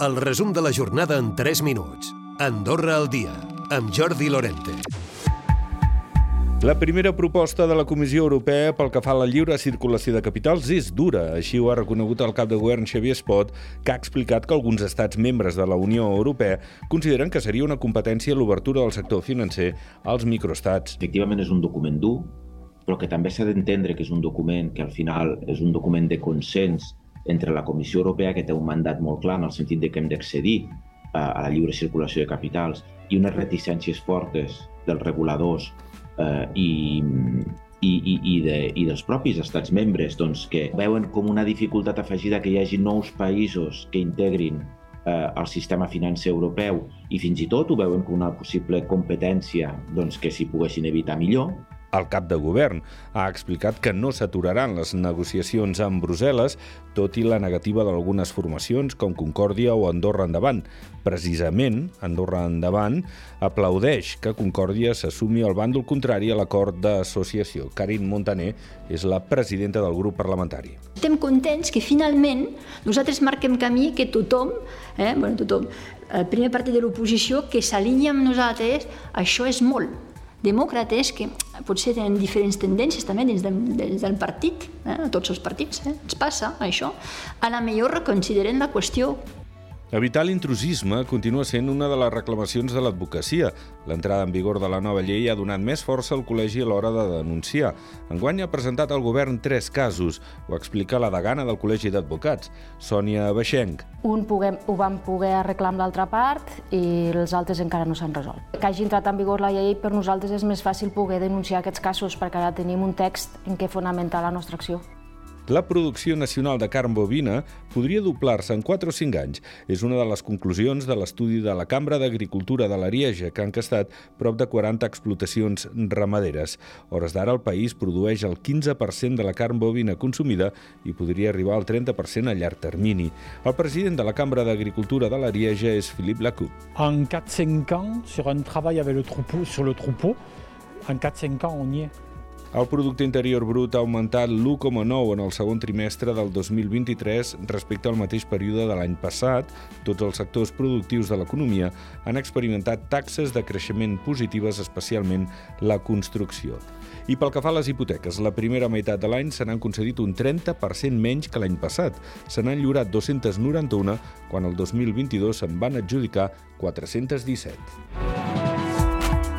El resum de la jornada en 3 minuts. Andorra al dia, amb Jordi Lorente. La primera proposta de la Comissió Europea pel que fa a la lliure circulació de capitals és dura. Així ho ha reconegut el cap de govern Xavier Espot, que ha explicat que alguns estats membres de la Unió Europea consideren que seria una competència l'obertura del sector financer als microestats. Efectivament és un document dur, però que també s'ha d'entendre que és un document que al final és un document de consens entre la Comissió Europea, que té un mandat molt clar en el sentit de que hem d'accedir a la lliure circulació de capitals, i unes reticències fortes dels reguladors eh, i, i, i, i, de, i dels propis estats membres doncs, que veuen com una dificultat afegida que hi hagi nous països que integrin eh, el sistema financer europeu i fins i tot ho veuen com una possible competència doncs, que s'hi poguessin evitar millor, el cap de govern ha explicat que no s'aturaran les negociacions amb Brussel·les, tot i la negativa d'algunes formacions com Concòrdia o Andorra Endavant. Precisament, Andorra Endavant aplaudeix que Concòrdia s'assumi al bàndol contrari a l'acord d'associació. Karin Montaner és la presidenta del grup parlamentari. Estem contents que finalment nosaltres marquem camí que tothom, eh, bueno, tothom, el primer partit de l'oposició que s'alinea amb nosaltres, això és molt demòcrates que potser tenen diferents tendències també dins del, dins del partit, eh? a tots els partits, eh? ens passa això, a la millor reconsideren la qüestió Evitar l'intrusisme continua sent una de les reclamacions de l'advocacia. L'entrada en vigor de la nova llei ha donat més força al col·legi a l'hora de denunciar. Enguany ha presentat al govern tres casos. Ho explica la degana del Col·legi d'Advocats, Sònia Baixenc. Un puguem, ho vam poder arreglar amb l'altra part i els altres encara no s'han resolt. Que hagi entrat en vigor la llei per nosaltres és més fàcil poder denunciar aquests casos perquè ara tenim un text en què fonamentar la nostra acció. La producció nacional de carn bovina podria doblar-se en 4 o 5 anys. És una de les conclusions de l'estudi de la Cambra d'Agricultura de l'Arieja, que han castat prop de 40 explotacions ramaderes. Hores d'ara, el país produeix el 15% de la carn bovina consumida i podria arribar al 30% a llarg termini. El president de la Cambra d'Agricultura de l'Arieja és Philippe Lacou. En 4-5 ans, sur un treball avec le troupeau, sur le troupeau, en 4-5 ans, on y est. El producte interior brut ha augmentat l'1,9 en el segon trimestre del 2023 respecte al mateix període de l'any passat. Tots els sectors productius de l'economia han experimentat taxes de creixement positives, especialment la construcció. I pel que fa a les hipoteques, la primera meitat de l'any se n'han concedit un 30% menys que l'any passat. Se n'han lliurat 291, quan el 2022 se'n van adjudicar 417.